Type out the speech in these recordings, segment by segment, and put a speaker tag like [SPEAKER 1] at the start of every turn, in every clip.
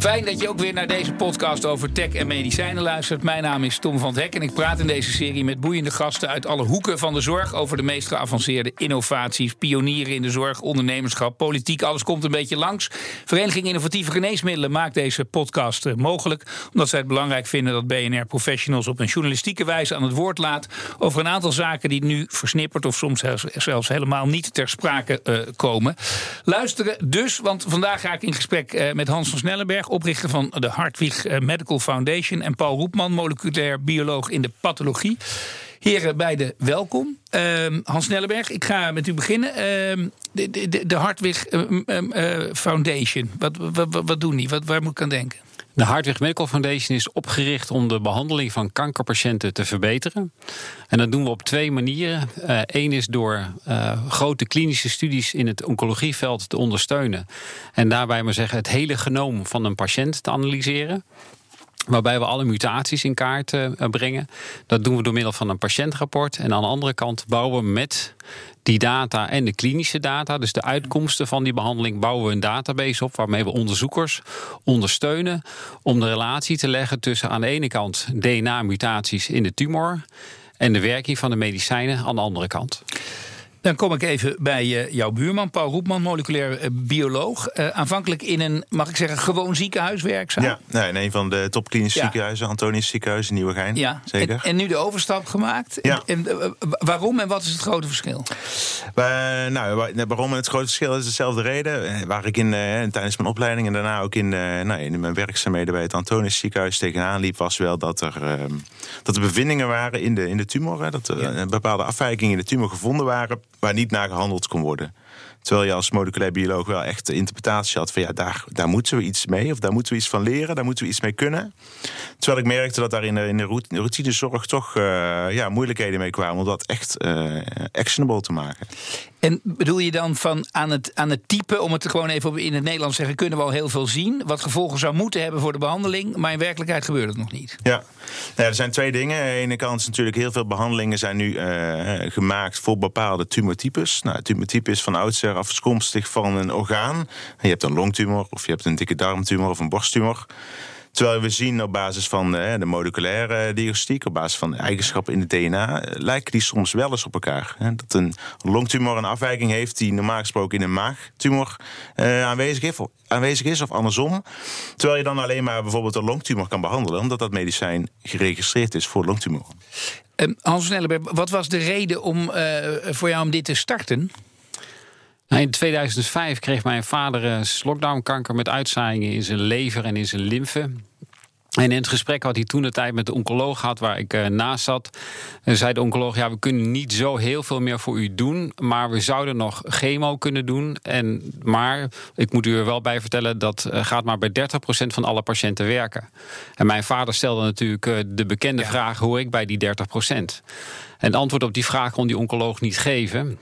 [SPEAKER 1] Fijn dat je ook weer naar deze podcast over tech en medicijnen luistert. Mijn naam is Tom van Hek en ik praat in deze serie met boeiende gasten uit alle hoeken van de zorg over de meest geavanceerde innovaties, pionieren in de zorg, ondernemerschap, politiek. Alles komt een beetje langs. Vereniging Innovatieve Geneesmiddelen maakt deze podcast eh, mogelijk, omdat zij het belangrijk vinden dat BNR professionals op een journalistieke wijze aan het woord laat over een aantal zaken die nu versnipperd of soms zelfs helemaal niet ter sprake uh, komen. Luisteren dus, want vandaag ga ik in gesprek met Hans van Snellenberg oprichter van de Hartwig eh, Medical Foundation. En Paul Roepman, moleculair bioloog in de pathologie. Heren, beide welkom. Uh, Hans Snellenberg, ik ga met u beginnen. Uh, de, de, de Hartwig uh, Foundation, wat, wat, wat, doen die? Wat, waar moet ik aan denken?
[SPEAKER 2] De Hartwig Medical Foundation is opgericht om de behandeling van kankerpatiënten te verbeteren. En dat doen we op twee manieren. Eén is door uh, grote klinische studies in het oncologieveld te ondersteunen. En daarbij maar zeggen het hele genoom van een patiënt te analyseren. Waarbij we alle mutaties in kaart uh, brengen. Dat doen we door middel van een patiëntrapport. En aan de andere kant bouwen we met die data en de klinische data, dus de uitkomsten van die behandeling, bouwen we een database op waarmee we onderzoekers ondersteunen om de relatie te leggen tussen aan de ene kant DNA-mutaties in de tumor en de werking van de medicijnen aan de andere kant.
[SPEAKER 1] Dan kom ik even bij uh, jouw buurman, Paul Roepman, moleculair uh, bioloog. Uh, aanvankelijk in een, mag ik zeggen, gewoon ziekenhuis werkzaam.
[SPEAKER 3] Ja, nee, in een van de topklinische ja. ziekenhuizen, Antonius ziekenhuis in Nieuwegein. Ja, zeker.
[SPEAKER 1] En, en, nu de overstap gemaakt.
[SPEAKER 3] Ja.
[SPEAKER 1] En, waarom en wat is het grote verschil?
[SPEAKER 3] nou, waarom en het grote verschil is dezelfde reden. Waar ik in, tijdens mijn opleiding en daarna ook in, nou, in mijn werkzaamheden bij het Antonius ziekenhuis tegenaan liep, was wel dat er, ehm, dat er bevindingen waren in de, in de tumor. Dat er ja. bepaalde afwijkingen in de tumor gevonden waren waar niet naar gehandeld kon worden. Terwijl je als moleculair bioloog wel echt de interpretatie had van ja, daar, daar moeten we iets mee, of daar moeten we iets van leren, daar moeten we iets mee kunnen. Terwijl ik merkte dat daar in de, in de routinezorg toch uh, ja, moeilijkheden mee kwamen om dat echt uh, actionable te maken.
[SPEAKER 1] En bedoel je dan van aan het, aan het type, om het gewoon even in het Nederlands zeggen, kunnen we al heel veel zien, wat gevolgen zou moeten hebben voor de behandeling, maar in werkelijkheid gebeurt het nog niet?
[SPEAKER 3] Ja, er zijn twee dingen. Aan de ene kant is natuurlijk heel veel behandelingen zijn nu uh, gemaakt voor bepaalde tumortypes. Nou, tumortype is van oudsher afkomstig van een orgaan. Je hebt een longtumor, of je hebt een dikke darmtumor of een borsttumor. Terwijl we zien op basis van de, de moleculaire diagnostiek, op basis van eigenschappen in het DNA, lijken die soms wel eens op elkaar. Dat een longtumor een afwijking heeft die normaal gesproken in een maagtumor aanwezig, is, of andersom. Terwijl je dan alleen maar bijvoorbeeld een longtumor kan behandelen, omdat dat medicijn geregistreerd is voor longtumor.
[SPEAKER 1] Um, Hans Snellenberg, wat was de reden om, voor jou om dit te starten?
[SPEAKER 2] Nou, in 2005 kreeg mijn vader slokdarmkanker met uitzaaiingen in zijn lever en in zijn lymfe. En in het gesprek wat hij toen de tijd met de oncoloog had, waar ik uh, naast zat, uh, zei de oncoloog: Ja, we kunnen niet zo heel veel meer voor u doen, maar we zouden nog chemo kunnen doen. En, maar ik moet u er wel bij vertellen, dat uh, gaat maar bij 30% van alle patiënten werken. En mijn vader stelde natuurlijk de bekende ja. vraag: hoe ik bij die 30%? En het antwoord op die vraag kon die oncoloog niet geven.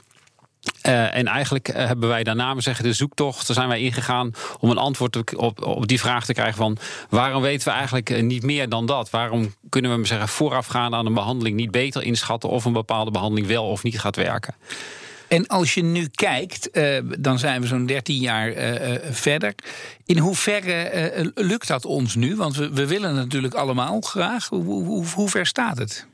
[SPEAKER 2] Uh, en eigenlijk uh, hebben wij daarna we zeggen de zoektocht, daar zijn wij ingegaan om een antwoord op, op, die vraag te krijgen van waarom weten we eigenlijk uh, niet meer dan dat? Waarom kunnen we zeggen voorafgaand aan een behandeling niet beter inschatten of een bepaalde behandeling wel of niet gaat werken?
[SPEAKER 1] En als je nu kijkt, dan zijn we zo'n 13 jaar verder. In hoeverre lukt dat ons nu? Want we, we willen natuurlijk allemaal graag. Hoe, hoe, hoe ver staat het?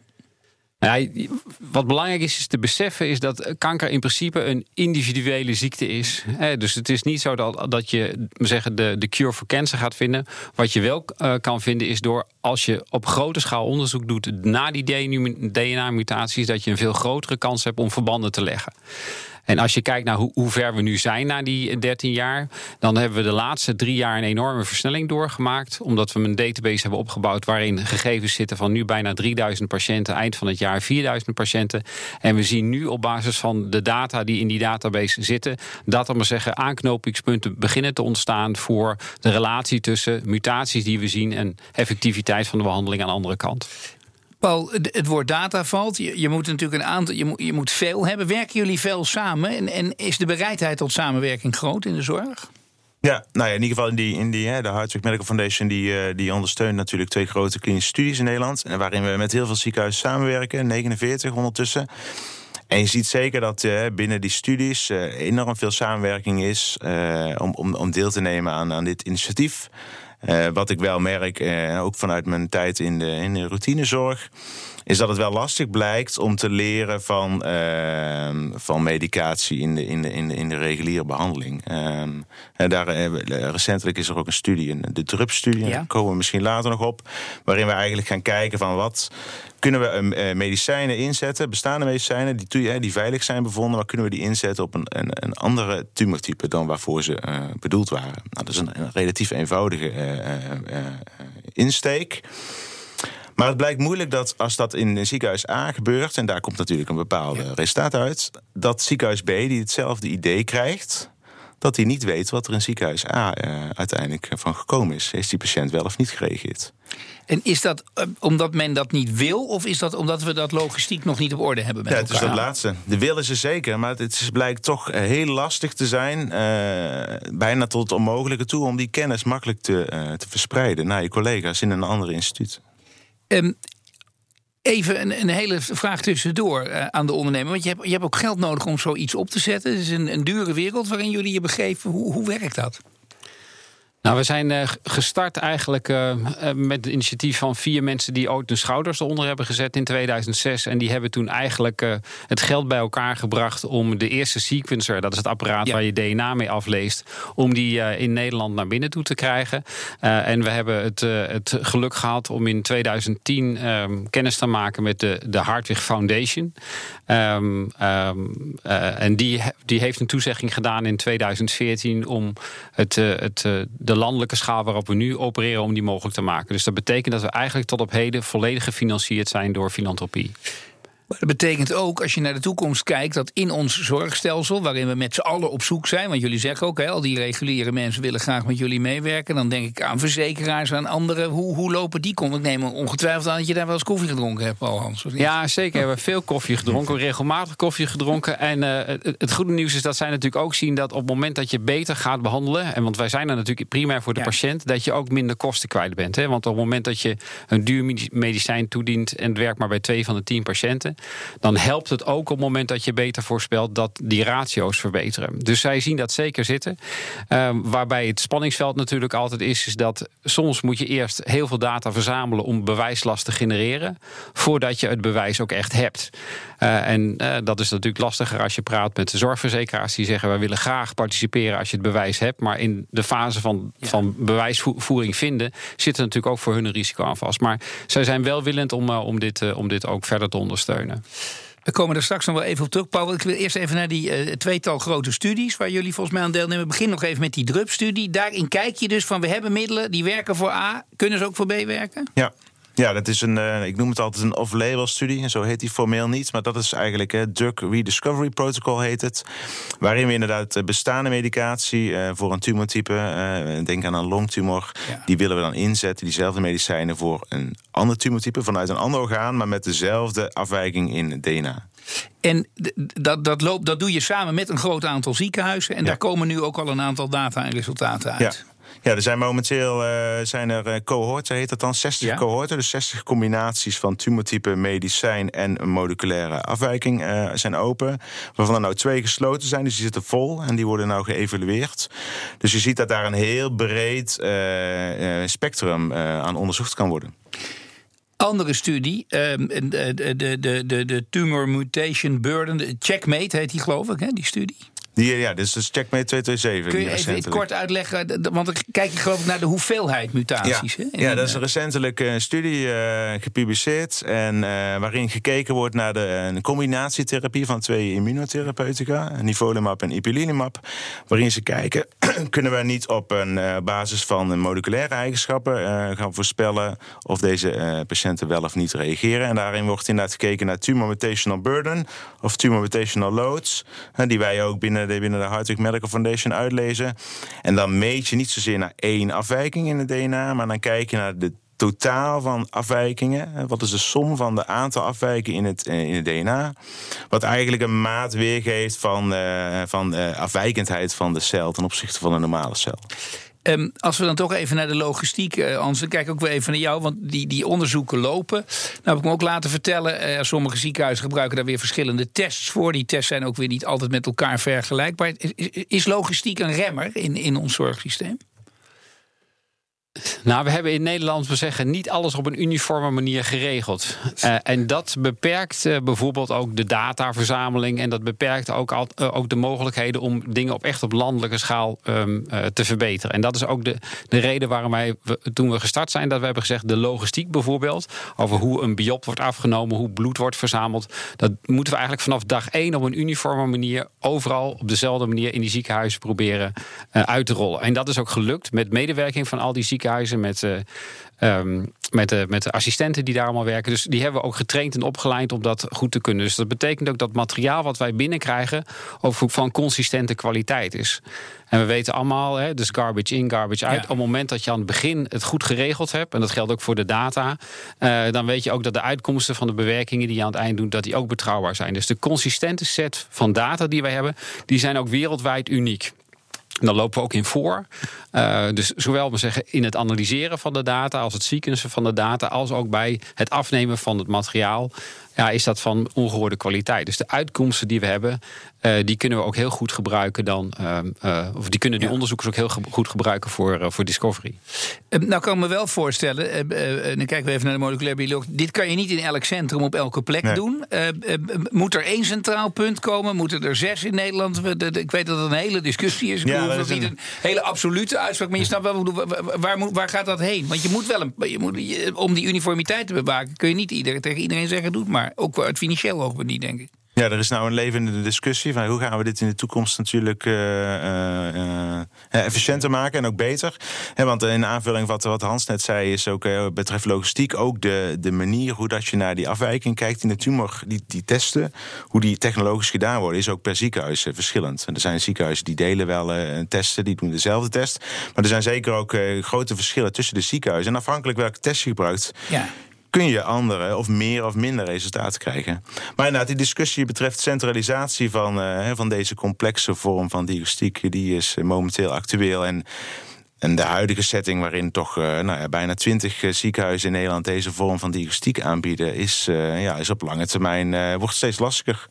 [SPEAKER 2] Wat belangrijk is, is te beseffen is dat kanker in principe een individuele ziekte is. Dus het is niet zo dat, dat je zeggen, de, de cure voor cancer gaat vinden. Wat je wel uh, kan vinden is door als je op grote schaal onderzoek doet naar die DNA-mutaties, dat je een veel grotere kans hebt om verbanden te leggen. En als je kijkt naar hoe, ver we nu zijn na die 13 jaar, dan hebben we de laatste drie jaar een enorme versnelling doorgemaakt. Omdat we een database hebben opgebouwd waarin gegevens zitten van nu bijna 3000 patiënten, eind van het jaar 4000 patiënten. En we zien nu op basis van de data die in die database zitten, dat er maar zeggen aanknopingspunten beginnen te ontstaan voor de relatie tussen mutaties die we zien en effectiviteit van de behandeling aan de andere kant.
[SPEAKER 1] Paul, het woord data valt. Je, je, moet natuurlijk een aantal, je moet, veel hebben. Werken jullie veel samen? En, is de bereidheid tot samenwerking groot in de zorg?
[SPEAKER 3] Ja, nou ja, in ieder geval in die, in die hè, de Hartwig Medical Foundation die, uh, die ondersteunt natuurlijk twee grote klinische studies in Nederland. En waarin we met heel veel ziekenhuizen samenwerken, 49 ondertussen. En je ziet zeker dat uh, binnen die studies uh, enorm veel samenwerking is om, om, om deel te nemen aan, aan dit initiatief. Wat ik wel merk, ook vanuit mijn tijd in de, in de routinezorg is dat het wel lastig blijkt om te leren van, uh, van medicatie in de, in, de, in, de, in de reguliere behandeling. Uh, en daar, uh, recentelijk is er ook een studie, de DRUP-studie, daar komen we misschien later nog op, waarin we eigenlijk gaan kijken van wat kunnen we uh, medicijnen inzetten, bestaande medicijnen die, die veilig zijn bevonden, maar kunnen we die inzetten op een, een, een andere tumortype dan waarvoor ze bedoeld waren? Nou, dat is een, een relatief eenvoudige insteek. Maar het blijkt moeilijk dat als dat in ziekenhuis A gebeurt, en daar komt natuurlijk een bepaalde resultaat uit, dat ziekenhuis B, die hetzelfde idee krijgt, dat hij niet weet wat er in ziekenhuis A uh, uiteindelijk van gekomen is. Heeft die patiënt wel of niet gereageerd?
[SPEAKER 1] En is dat uh, omdat men dat niet wil, of is dat omdat we dat logistiek nog niet op orde hebben met
[SPEAKER 3] ja, het is dat laatste. De wil is er zeker, maar het blijkt toch uh, heel lastig te zijn, uh, bijna tot het onmogelijke toe, om die kennis makkelijk te, te verspreiden naar je collega's in een ander instituut.
[SPEAKER 1] Um, Even een, een, hele vraag tussendoor uh, aan de ondernemer. Want je hebt, je hebt ook geld nodig om zoiets op te zetten. Het is een, een dure wereld waarin jullie je begeven. Hoe, hoe werkt dat?
[SPEAKER 2] Nou, we zijn uh, gestart eigenlijk uh, met het initiatief van vier mensen die ooit de schouders eronder hebben gezet in 2006. En die hebben toen eigenlijk uh, het geld bij elkaar gebracht om de eerste sequencer, dat is het apparaat ja. waar je DNA mee afleest, om die in Nederland naar binnen toe te krijgen. en we hebben het, het geluk gehad om in 2010 ehm, kennis te maken met de, de Hartwig Foundation. Um, um, en die, die heeft een toezegging gedaan in 2014 om het, het, de de landelijke schaal waarop we nu opereren om die mogelijk te maken. Dus dat betekent dat we eigenlijk tot op heden volledig gefinancierd zijn door filantropie.
[SPEAKER 1] Maar dat betekent ook, als je naar de toekomst kijkt, dat in ons zorgstelsel, waarin we met z'n allen op zoek zijn, want jullie zeggen ook, hè, al die reguliere mensen willen graag met jullie meewerken, dan denk ik aan verzekeraars, aan anderen. Hoe, hoe lopen die kon? Ik neem ongetwijfeld aan dat je daar wel eens koffie gedronken hebt, al Hans.
[SPEAKER 2] Ja, zeker. We hebben veel koffie gedronken, regelmatig koffie gedronken. En uh, het, het, goede nieuws is dat zij natuurlijk ook zien dat op het moment dat je beter gaat behandelen, en want wij zijn er natuurlijk primair voor de ja. patiënt, dat je ook minder kosten kwijt bent. Hè? Want op het moment dat je een duur medicijn toedient en het werkt maar bij twee van de tien patiënten, dan helpt het ook op het moment dat je beter voorspelt dat die ratio's verbeteren. Dus zij zien dat zeker zitten. Um, waarbij het spanningsveld natuurlijk altijd is, is dat soms moet je eerst heel veel data verzamelen om bewijslast te genereren, voordat je het bewijs ook echt hebt. Uh, en uh, dat is natuurlijk lastiger als je praat met de zorgverzekeraars die zeggen wij willen graag participeren als je het bewijs hebt, maar in de fase van, ja. van bewijsvoering vinden zit er natuurlijk ook voor hun een risico aan vast. Maar zij zijn welwillend om, uh, om, dit, om dit ook verder te ondersteunen.
[SPEAKER 1] We komen er straks nog wel even op terug, Paul. Ik wil eerst even naar die uh, tweetal grote studies waar jullie volgens mij aan deelnemen. Begin nog even met die DRUP-studie. Daarin kijk je dus van we hebben middelen die werken voor A. Kunnen ze ook voor B werken?
[SPEAKER 3] Ja, ja, dat is een, uh, ik noem het altijd een off-label studie. En zo heet die formeel niet. Maar dat is eigenlijk het Drug Rediscovery Protocol heet het. Waarin we inderdaad bestaande medicatie uh, voor een tumortype, uh, denk aan een longtumor, ja. die willen we dan inzetten. Diezelfde medicijnen voor een ander tumortype vanuit een ander orgaan, maar met dezelfde afwijking in DNA.
[SPEAKER 1] En dat, dat, loopt, dat doe je samen met een groot aantal ziekenhuizen. En ja. daar komen nu ook al een aantal data en resultaten uit.
[SPEAKER 3] Ja. Ja, er zijn momenteel uh, zijn er uh, cohorten, heet dat dan, 60 ja? cohorten. Dus 60 combinaties van tumortype, medicijn en een moleculaire afwijking uh, zijn open. Waarvan er nou twee gesloten zijn, dus die zitten vol en die worden nou geëvalueerd. Dus je ziet dat daar een heel breed spectrum aan onderzocht kan worden.
[SPEAKER 1] Andere studie, de, de, de, de, de Tumor Mutation Burden, Checkmate heet die geloof ik, hè, die studie.
[SPEAKER 3] Die, ja, dus is Checkmate 227.
[SPEAKER 1] Kun je even kort uitleggen? Want dan kijk je geloof ik naar de hoeveelheid mutaties.
[SPEAKER 3] Ja, hè? ja dat is een recentelijke uh, studie uh, gepubliceerd. En uh, waarin gekeken wordt naar de uh, combinatietherapie van twee immunotherapeutica. Nivolumab en ipilimumab. Waarin ze kijken, kunnen we niet op een basis van moleculaire eigenschappen gaan voorspellen of deze patiënten wel of niet reageren. En daarin wordt inderdaad gekeken naar tumor mutational burden of tumor mutational loads. die wij ook binnen binnen de Hartwig Medical Foundation uitlezen. En dan meet je niet zozeer naar één afwijking in het DNA, maar dan kijk je naar de totaal van afwijkingen. Wat is de som van de aantal afwijkingen in het, in het DNA? Wat eigenlijk een maat weergeeft van, uh, van afwijkendheid van de cel ten opzichte van een normale cel.
[SPEAKER 1] Um, als we dan toch even naar de logistiek, uh, Hans, dan kijk ook weer even naar jou, want die, die onderzoeken lopen. Nou heb ik me ook laten vertellen, uh, sommige ziekenhuizen gebruiken daar weer verschillende tests voor. Die tests zijn ook weer niet altijd met elkaar vergelijkbaar. Is, is logistiek een remmer in, in ons zorgsysteem?
[SPEAKER 2] Nou, we hebben in Nederland, we zeggen, niet alles op een uniforme manier geregeld. Uh, en dat beperkt uh, bijvoorbeeld ook de dataverzameling. En dat beperkt ook, al, uh, ook de mogelijkheden om dingen op echt op landelijke schaal um, te verbeteren. En dat is ook de, de reden waarom wij, toen we gestart zijn, dat we hebben gezegd: de logistiek bijvoorbeeld, over hoe een biop wordt afgenomen, hoe bloed wordt verzameld. Dat moeten we eigenlijk vanaf dag één op een uniforme manier, overal op dezelfde manier in die ziekenhuizen proberen uit te rollen. En dat is ook gelukt met medewerking van al die ziekenhuizen met, uh, um, met, de, met de assistenten die daar allemaal werken. Dus die hebben we ook getraind en opgeleid om dat goed te kunnen. Dus dat betekent ook dat materiaal wat wij binnenkrijgen ook van consistente kwaliteit is. En we weten allemaal, hè, dus garbage in, garbage uit. Op het moment dat je aan het begin het goed geregeld hebt, en dat geldt ook voor de data, uh, dan weet je ook dat de uitkomsten van de bewerkingen die je aan het eind doet, dat die ook betrouwbaar zijn. Dus de consistente set van data die wij hebben, die zijn ook wereldwijd uniek. Dan lopen we ook in voor. Uh, dus zowel we zeggen, in het analyseren van de data, als het sequencen van de data, als ook bij het afnemen van het materiaal ja, is dat van ongehoorde kwaliteit. Dus de uitkomsten die we hebben, uh, die kunnen we ook heel goed gebruiken dan. Uh, of die kunnen die ja. onderzoekers ook heel ge goed gebruiken voor, uh, voor Discovery.
[SPEAKER 1] nou kan ik me wel voorstellen, en dan kijken we even naar de moleculaire biologie. Dit kan je niet in elk centrum op elke plek nee. doen. moet er één centraal punt komen? Moeten er zes in Nederland? Ik weet dat het een hele discussie is. Ik ja, dat is niet een hele absolute uitspraak. Maar je snapt wel, waar, waar, waar gaat dat heen? Want je moet wel een, je moet, je, om die uniformiteit te bewaken, kun je niet iedereen, tegen iedereen zeggen: doe het maar. Ook uit financieel oogpunt niet, denk ik.
[SPEAKER 3] Ja, er is nou een levende discussie van hoe gaan we dit in de toekomst natuurlijk uh, efficiënter maken en ook beter. Want in aanvulling wat, wat Hans net zei, is ook betreft logistiek ook de, de manier hoe dat je naar die afwijking kijkt in de tumor, die, die testen, hoe die technologisch gedaan worden, is ook per ziekenhuis verschillend. En er zijn ziekenhuizen die delen wel testen, die doen dezelfde test. Maar er zijn zeker ook grote verschillen tussen de ziekenhuizen. En afhankelijk welke test je gebruikt, ja kun je andere of meer of minder resultaten krijgen. Maar inderdaad, die discussie betreft centralisatie van, uh, van deze complexe vorm van diagnostiek, die is momenteel actueel. En en de huidige setting, waarin toch uh, nou ja, bijna twintig ziekenhuizen in Nederland deze vorm van diagnostiek aanbieden, is, uh, ja, is op lange termijn wordt steeds lastiger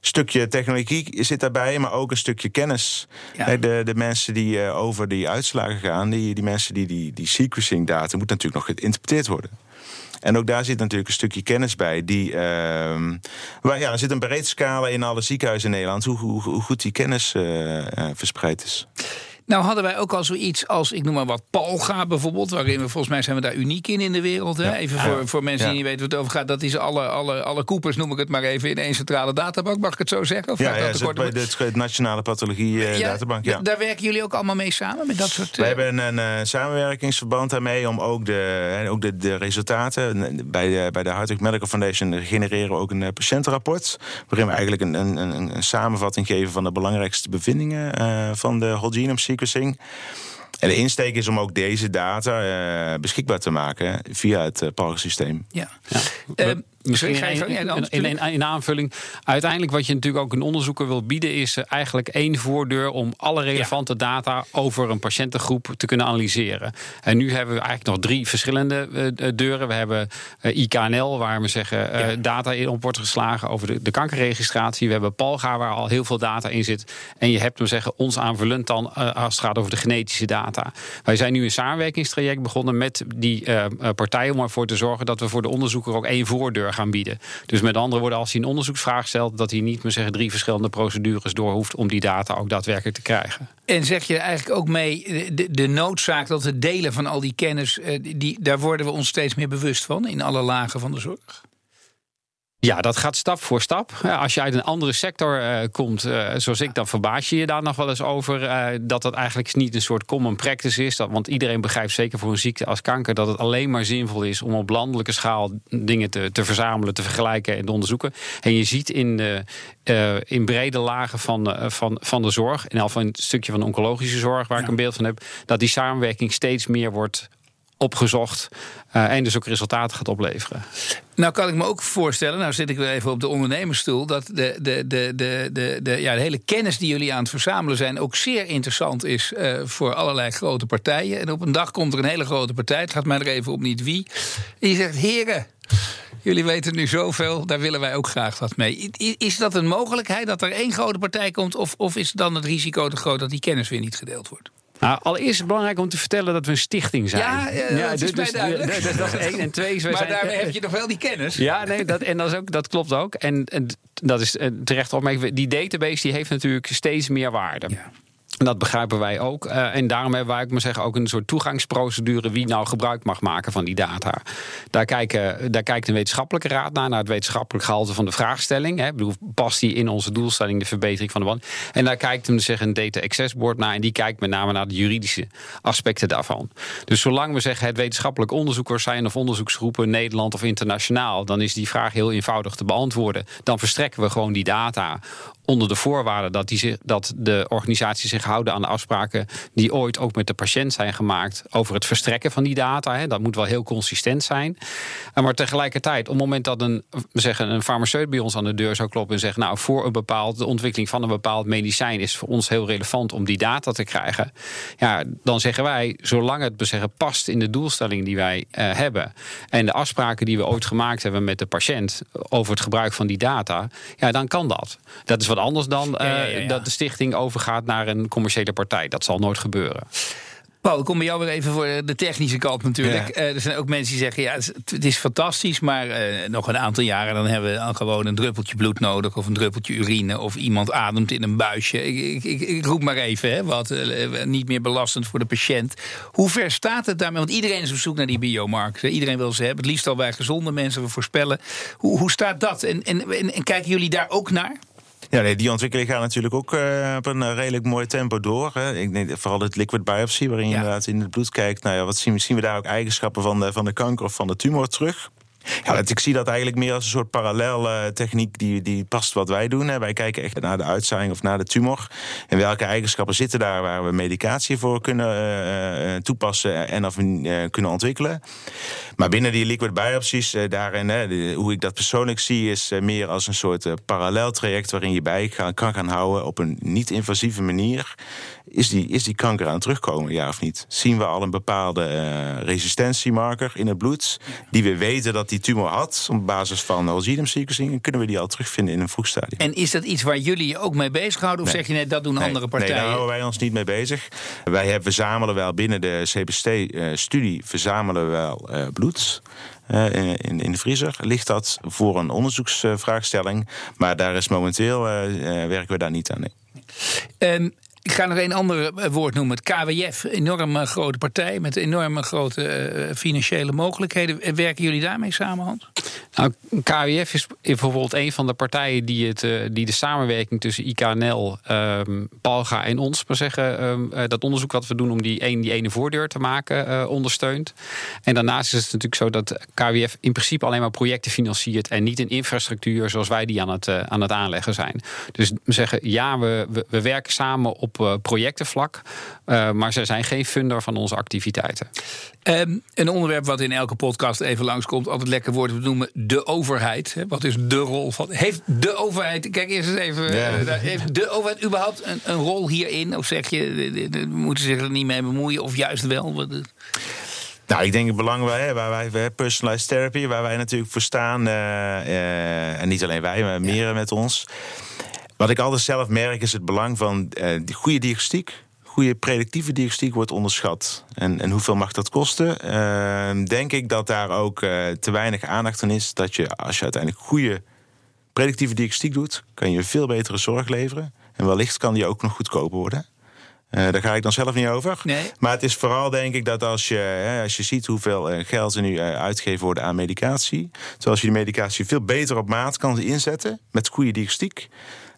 [SPEAKER 3] stukje technologie zit daarbij, maar ook een stukje kennis. Ja. De, de mensen die over die uitslagen gaan, die, die mensen die die, die sequencing data, moet natuurlijk nog geïnterpreteerd worden. En ook daar zit natuurlijk een stukje kennis bij. Die, uh, waar, ja, er zit een breed scala in alle ziekenhuizen in Nederland. Hoe, hoe, goed die kennis uh, uh, verspreid is.
[SPEAKER 1] Nou hadden wij ook al zoiets als, ik noem maar wat, Palga bijvoorbeeld. Waarin we volgens mij zijn we daar uniek in in de wereld. Hè? Even voor, voor mensen die niet weten wat het over gaat. Dat is alle, alle, alle koepers, noem ik het maar even, in één centrale databank. Mag ik het zo zeggen? Of
[SPEAKER 3] ja, ja dat bij de Nationale Pathologie uh, Databank. Ja.
[SPEAKER 1] Daar werken jullie ook allemaal mee samen met dat soort...
[SPEAKER 3] We uh... hebben een uh, samenwerkingsverband daarmee om ook de, ook de, de resultaten... Bij de, bij de Hartwig Medical Foundation genereren we ook een patiëntenrapport... waarin we eigenlijk een, een, een, een samenvatting geven van de belangrijkste bevindingen van de whole genome sequencing. En de insteek is om ook deze data uh, beschikbaar te maken via het uh, PALG-systeem.
[SPEAKER 1] Ja. ja. Uh,
[SPEAKER 2] Misschien in, in, in, in, aanvulling. Uiteindelijk wat je natuurlijk ook een onderzoeker wil bieden... is eigenlijk één voordeur om alle relevante ja. data... over een patiëntengroep te kunnen analyseren. En nu hebben we eigenlijk nog drie verschillende uh, deuren. We hebben uh, IKNL, waar we zeggen ja. data in op wordt geslagen... over de, de, kankerregistratie. We hebben Palga, waar al heel veel data in zit. En je hebt, we zeggen, ons aanvullend dan... als het gaat over de genetische data. Wij zijn nu een samenwerkingstraject begonnen met die partij... om ervoor te zorgen dat we voor de onderzoeker ook één voordeur gaan bieden. Dus met andere woorden, als hij een onderzoeksvraag stelt, dat hij niet meer zeggen drie verschillende procedures door hoeft om die data ook daadwerkelijk te krijgen.
[SPEAKER 1] En zeg je eigenlijk ook mee de, de noodzaak dat het delen van al die kennis, eh, die, daar worden we ons steeds meer bewust van in alle lagen van de zorg?
[SPEAKER 2] Ja, dat gaat stap voor stap. Als je uit een andere sector uh, komt, uh, zoals ik, dan verbaas je je daar nog wel eens over. Uh, dat dat eigenlijk niet een soort common practice is. Dat, want iedereen begrijpt zeker voor een ziekte als kanker dat het alleen maar zinvol is om op landelijke schaal dingen te, te verzamelen, te vergelijken en te onderzoeken. En je ziet in, in brede lagen van, van, van de zorg, en al van een stukje van de oncologische zorg, waar ja. ik een beeld van heb, dat die samenwerking steeds meer wordt opgezocht uh, en dus ook resultaten gaat opleveren.
[SPEAKER 1] Nou kan ik me ook voorstellen, nou zit ik weer even op de ondernemersstoel, dat de, de, de, de, de, de, ja, de hele kennis die jullie aan het verzamelen zijn ook zeer interessant is uh, voor allerlei grote partijen. En op een dag komt er een hele grote partij, het gaat mij er even op niet wie. Die zegt: Heren, jullie weten nu zoveel, daar willen wij ook graag wat mee. Is dat een mogelijkheid dat er één grote partij komt, of, of is dan het risico te groot dat die kennis weer niet gedeeld wordt?
[SPEAKER 2] Nou, allereerst is het belangrijk om te vertellen dat we een stichting zijn.
[SPEAKER 1] Ja, ja, dat is dus, duidelijk.
[SPEAKER 2] Dus, dat is één. En twee,
[SPEAKER 1] maar zijn, daarmee heb je toch wel die kennis?
[SPEAKER 2] Ja, nee, dat, en dat, is ook, dat klopt ook. En, en dat is eh, terecht opmerking. Die database die heeft natuurlijk steeds meer waarde. Ja. Dat begrijpen wij ook. Uh, en daarom hebben wij, ik maar zeggen, ook een soort toegangsprocedure wie nou gebruik mag maken van die data. Daar, kijken, daar kijkt een wetenschappelijke raad naar, naar het wetenschappelijk gehalte van de vraagstelling. Hè. bedoel, past die in onze doelstelling, de verbetering van de band? En daar kijkt hem zeggen, een data access board naar. En die kijkt met name naar de juridische aspecten daarvan. Dus zolang we zeggen het wetenschappelijk onderzoekers zijn of onderzoeksgroepen Nederland of internationaal, dan is die vraag heel eenvoudig te beantwoorden. Dan verstrekken we gewoon die data onder de voorwaarde dat, die zich, dat de organisatie zich houden aan de afspraken die ooit ook met de patiënt zijn gemaakt over het verstrekken van die data. Hè. Dat moet wel heel consistent zijn. Maar tegelijkertijd, op het moment dat een, zeggen, een farmaceut bij ons aan de deur zou kloppen en zegt, nou, voor een bepaald, de ontwikkeling van een bepaald medicijn is voor ons heel relevant om die data te krijgen. Ja, dan zeggen wij, zolang het zeggen, past in de doelstelling die wij uh, hebben en de afspraken die we ooit gemaakt hebben met de patiënt over het gebruik van die data, ja, dan kan dat. Dat is wat anders dan uh, dat de stichting overgaat naar een commerciële partij. Dat zal nooit gebeuren.
[SPEAKER 1] Paul, ik kom bij jou weer even voor de technische kant natuurlijk. Uh, er zijn ook mensen die zeggen, ja, het is fantastisch... maar uh, nog een aantal jaren dan hebben we dan gewoon een druppeltje bloed nodig... of een druppeltje urine, of iemand ademt in een buisje. Ik, ik, ik roep maar even, hè, wat niet meer belastend voor de patiënt. Hoe ver staat het daarmee? Want iedereen is op zoek naar die biomarkers. Iedereen wil ze hebben, het liefst al bij gezonde mensen, we voorspellen. Hoe, hoe staat dat? En, en, en kijken jullie daar ook naar?
[SPEAKER 3] Ja, nee, die ontwikkeling gaat natuurlijk ook uh, op een redelijk mooi tempo door. Hè. Ik denk vooral het liquid biopsy, waarin je inderdaad in het bloed kijkt. Nou ja, wat zien, zien we daar ook eigenschappen van de, van de kanker of van de tumor terug? Ja, ik zie dat eigenlijk meer als een soort parallel uh, techniek die, die past wat wij doen. Wij kijken echt naar de uitzaaiing of naar de tumor. En welke eigenschappen zitten daar waar we medicatie voor kunnen uh, toepassen en of kunnen ontwikkelen. Maar binnen die liquid biopsies, daarin, hoe ik dat persoonlijk zie, is meer als een soort paralleltraject waarin je bij kan gaan houden op een niet-invasieve manier is die, is die kanker aan het terugkomen, ja of niet? Zien we al een bepaalde uh, resistentiemarker in het bloed... die we weten dat die tumor had... op basis van whole genome sequencing... en kunnen we die al terugvinden in een vroeg stadium.
[SPEAKER 1] En is dat iets waar jullie je ook mee bezighouden? Of zeg je net, dat doen andere partijen?
[SPEAKER 3] Nee, daar houden wij ons niet mee bezig. Wij hebben, verzamelen wel binnen de CBST-studie... Uh, verzamelen we wel uh, bloed... Uh, in, in de vriezer ligt dat voor een onderzoeksvraagstelling. Maar daar is momenteel werken we daar niet aan.
[SPEAKER 1] Nee. Um, ik ga nog een ander eh, woord noemen. Het KWF, enorm grote partij met enorme grote uh, financiële mogelijkheden. Werken jullie daarmee samen, Hans?
[SPEAKER 2] Nou, KWF is bijvoorbeeld een van de partijen die, het, die de samenwerking tussen IKNL, um, Palga en ons, maar zeggen, uh, dat onderzoek wat we doen om die, een, die ene voordeur te maken, ondersteunt. En daarnaast is het natuurlijk zo dat KWF in principe alleen maar projecten financiert en niet een infrastructuur zoals wij die aan het, aan het aanleggen zijn. Dus we zeggen ja, we, we werken samen op op uh, projectenvlak. Uh, maar ze zijn geen funder van onze activiteiten.
[SPEAKER 1] Um, een onderwerp wat in elke podcast even langskomt, altijd lekker woord, we noemen de overheid. Hè? Wat is de rol van. Heeft de overheid. Kijk eerst eens even. Uh, heeft de overheid überhaupt een, een, rol hierin? Of zeg je, we moeten zich er niet mee bemoeien? Of juist wel?
[SPEAKER 3] Nou, ik denk het belang waar, waar wij personalized therapy, waar wij natuurlijk voor staan. Uh, en niet alleen wij, maar meer met ons. Wat ik altijd zelf merk is het belang van uh, goede diagnostiek. Goede predictieve diagnostiek wordt onderschat. En, en hoeveel mag dat kosten? Uh, denk ik dat daar ook uh, te weinig aandacht aan is. Dat je, als je uiteindelijk goede predictieve diagnostiek doet, kan je veel betere zorg leveren. En wellicht kan die ook nog goedkoper worden. Uh, daar ga ik dan zelf niet over.
[SPEAKER 1] Nee.
[SPEAKER 3] Maar het is vooral denk ik dat als je, hè, als je ziet hoeveel geld er nu uitgegeven wordt aan medicatie. Zoals je die medicatie veel beter op maat kan inzetten met goede diagnostiek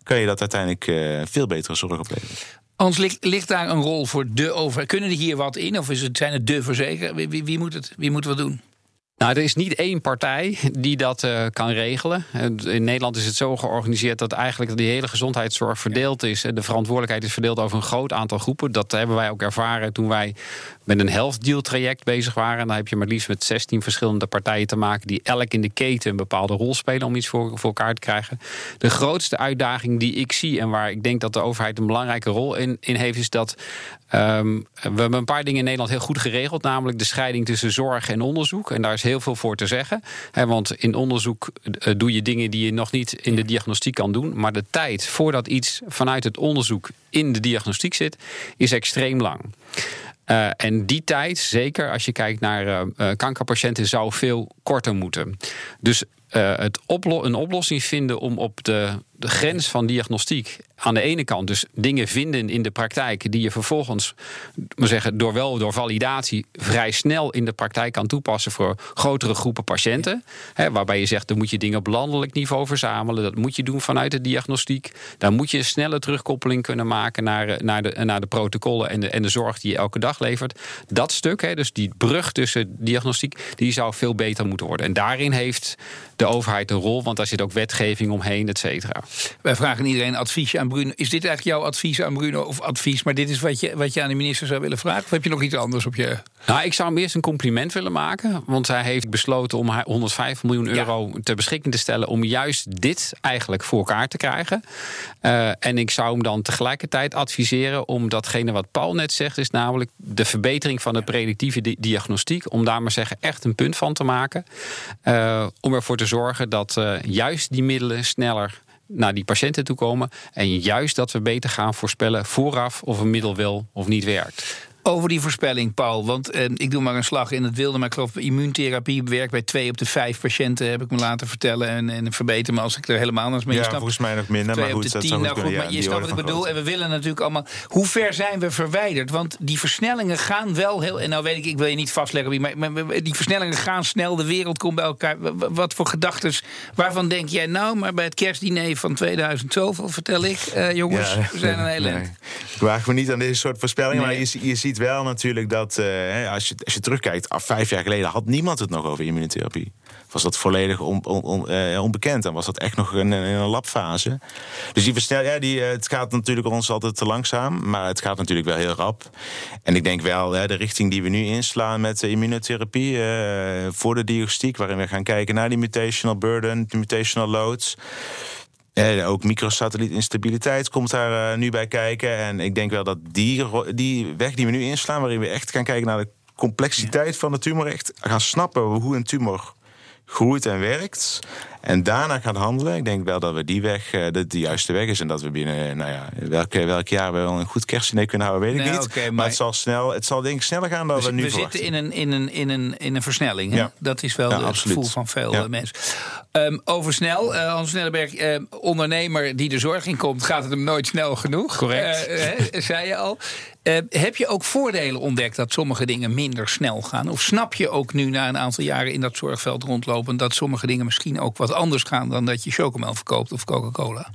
[SPEAKER 3] kan je dat uiteindelijk uh, veel betere zorg opleveren.
[SPEAKER 1] Hans, ligt, ligt, daar een rol voor de overheid? Kunnen er hier wat in? Of is het, zijn het de verzekeraars? Wie, wie, wie, moet het, wie moet wat doen?
[SPEAKER 2] Nou, er is niet één partij die dat uh, kan regelen. In Nederland is het zo georganiseerd dat eigenlijk die hele gezondheidszorg verdeeld is. De verantwoordelijkheid is verdeeld over een groot aantal groepen. Dat hebben wij ook ervaren toen wij met een health deal traject bezig waren. En dan heb je maar liefst met 16 verschillende partijen te maken die elk in de keten een bepaalde rol spelen om iets voor, voor elkaar te krijgen. De grootste uitdaging die ik zie en waar ik denk dat de overheid een belangrijke rol in, in heeft, is dat um, we hebben een paar dingen in Nederland heel goed geregeld, namelijk de scheiding tussen zorg en onderzoek. En daar is heel veel voor te zeggen. Want in onderzoek uh, doe je dingen die je nog niet in de diagnostiek kan doen. Maar de tijd voordat iets vanuit het onderzoek in de diagnostiek zit, is extreem lang. Uh, en die tijd, zeker als je kijkt naar uh, uh, kankerpatiënten, zou veel korter moeten. Dus het een oplossing vinden om op de de grens van diagnostiek aan de ene kant dus dingen vinden in de praktijk die je vervolgens maar zeggen, door wel door validatie vrij snel in de praktijk kan toepassen voor grotere groepen patiënten. Hè, waarbij je zegt, dan moet je dingen op landelijk niveau verzamelen. Dat moet je doen vanuit de diagnostiek. Daar moet je een snelle terugkoppeling kunnen maken naar, naar, de, naar de protocollen en de, en de zorg die je elke dag levert. Dat stuk, hè, dus die brug tussen diagnostiek, die zou veel beter moeten worden. En daarin heeft de overheid een rol, want daar zit ook wetgeving omheen, et cetera.
[SPEAKER 1] Wij vragen iedereen adviesje aan Bruno. Is dit eigenlijk jouw advies aan Bruno of advies? Maar dit is wat je, wat je aan de minister zou willen vragen? Of heb je nog iets anders op je.
[SPEAKER 2] Nou, ik zou hem eerst een compliment willen maken. Want hij heeft besloten om 105 miljoen euro ter beschikking te stellen. om juist dit eigenlijk voor elkaar te krijgen. Uh, en ik zou hem dan tegelijkertijd adviseren om datgene wat Paul net zegt. is namelijk de verbetering van de predictieve di diagnostiek. Om daar maar zeggen echt een punt van te maken. Uh, om ervoor te zorgen dat uh, juist die middelen sneller naar die patiënten toe komen. En juist dat we beter gaan voorspellen vooraf of een middel wel of niet werkt.
[SPEAKER 1] Over die voorspelling, Paul. Want eh, ik doe maar een slag in het wilde. Maar ik geloof immuuntherapie werkt bij twee op de vijf patiënten, heb ik me laten vertellen. En, en verbeter me als ik er helemaal naast mee
[SPEAKER 3] ja,
[SPEAKER 1] snap.
[SPEAKER 3] volgens mij nog minder. maar goed,
[SPEAKER 1] dat tien, nou, goed, maar je snapt wat ik bedoel. En we willen natuurlijk allemaal. Hoe ver zijn we verwijderd? Want die versnellingen gaan wel heel. En nou weet ik, ik wil je niet vastleggen, maar, maar die versnellingen gaan snel. De wereld komt bij elkaar. Wat voor gedachten? Waarvan denk jij nou? Maar bij het kerstdiner van 2000 zoveel vertel ik, uh, jongens, ja, we zijn een hele. Nee.
[SPEAKER 3] Ik waag me niet aan deze soort voorspellingen, nee. maar je, je ziet wel natuurlijk dat uh, als, je, als je terugkijkt, af vijf jaar geleden had niemand het nog over immunotherapie. Was dat volledig uh, onbekend en was dat echt nog in, een labfase. Dus die versnel, ja, die, uh, het gaat natuurlijk ons altijd te langzaam, maar het gaat natuurlijk wel heel rap. En ik denk wel, de richting die we nu inslaan met de immunotherapie voor de diagnostiek, waarin we gaan kijken naar die mutational burden, de mutational loads. Eh, ook microsatellietinstabiliteit komt daar uh, nu bij kijken. En ik denk wel dat die, die weg die we nu inslaan, waarin we echt gaan kijken naar de complexiteit van de tumor, echt gaan snappen hoe een tumor groeit en werkt. En daarna gaan handelen. Ik denk wel dat we die weg uh, de, de, juiste weg is. En dat we binnen, nou ja, welk, welk jaar we wel een goed kerstdiner kunnen houden, weet ik niet. Okay, maar, maar, het zal snel, het zal denk ik sneller gaan dan we, we nu
[SPEAKER 1] We zitten in een, in een, in een, in een versnelling. Ja. Dat is wel ja, het gevoel van veel ja. mensen. Um, over snel, uh, Hans Snellenberg, uh, ondernemer die de zorg in komt, gaat het hem nooit snel genoeg.
[SPEAKER 2] Correct.
[SPEAKER 1] Uh, zei je al. Uh, heb je ook voordelen ontdekt dat sommige dingen minder snel gaan? Of snap je ook nu na een aantal jaren in dat zorgveld rondlopen dat sommige dingen misschien ook wat anders gaan dan dat je chocomel verkoopt of Coca-Cola?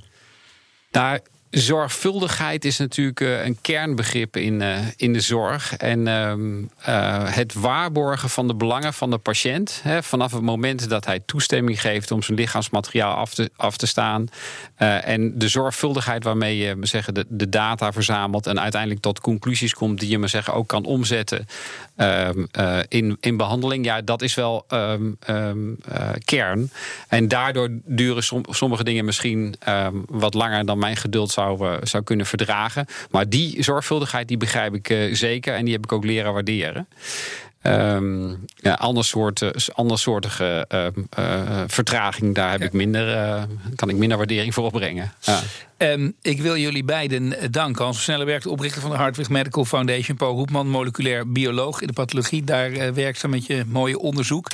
[SPEAKER 2] Daar zorgvuldigheid is natuurlijk uh, een kernbegrip in, uh, in de zorg. En uh, het waarborgen van de belangen van de patiënt. Hè, vanaf het moment dat hij toestemming geeft om zijn lichaamsmateriaal af te, af te staan. en de zorgvuldigheid waarmee je zeggen, de, de data verzamelt. En uiteindelijk tot conclusies komt die je maar zeggen, ook kan omzetten ehm, in, in behandeling. Ja, dat is wel um, kern. En daardoor duren som, sommige dingen misschien wat langer dan mijn geduld zou zou, uh, zou kunnen verdragen. Maar die zorgvuldigheid die begrijp ik uh, zeker en die heb ik ook leren waarderen. Um, ja, andersoortige, andersoortige uh, uh, vertraging, daar heb ik minder, uh, kan ik minder waardering voor opbrengen. Ja.
[SPEAKER 1] Um, ik wil jullie beiden danken. Hans Snelleberg, de oprichter van de Hartwig Medical Foundation. Paul Hoepman, moleculair bioloog in de pathologie. Daar werkzaam met je mooie onderzoek.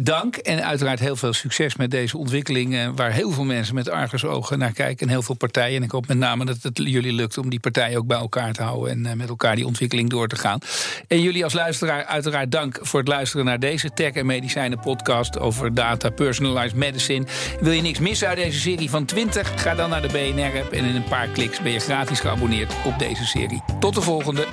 [SPEAKER 1] Dank en uiteraard heel veel succes met deze ontwikkeling... Waar heel veel mensen met argusogen naar kijken. En heel veel partijen. En ik hoop met name dat het jullie lukt om die partijen ook bij elkaar te houden... en met elkaar die ontwikkeling door te gaan. En jullie als luisteraar uiteraard dank voor het luisteren naar deze Tech en Medicijnen podcast... over data, personalized medicine. Wil je niks missen uit deze serie van 20? Ga dan naar de BNR en in een paar kliks ben je gratis geabonneerd op deze serie. Tot de volgende.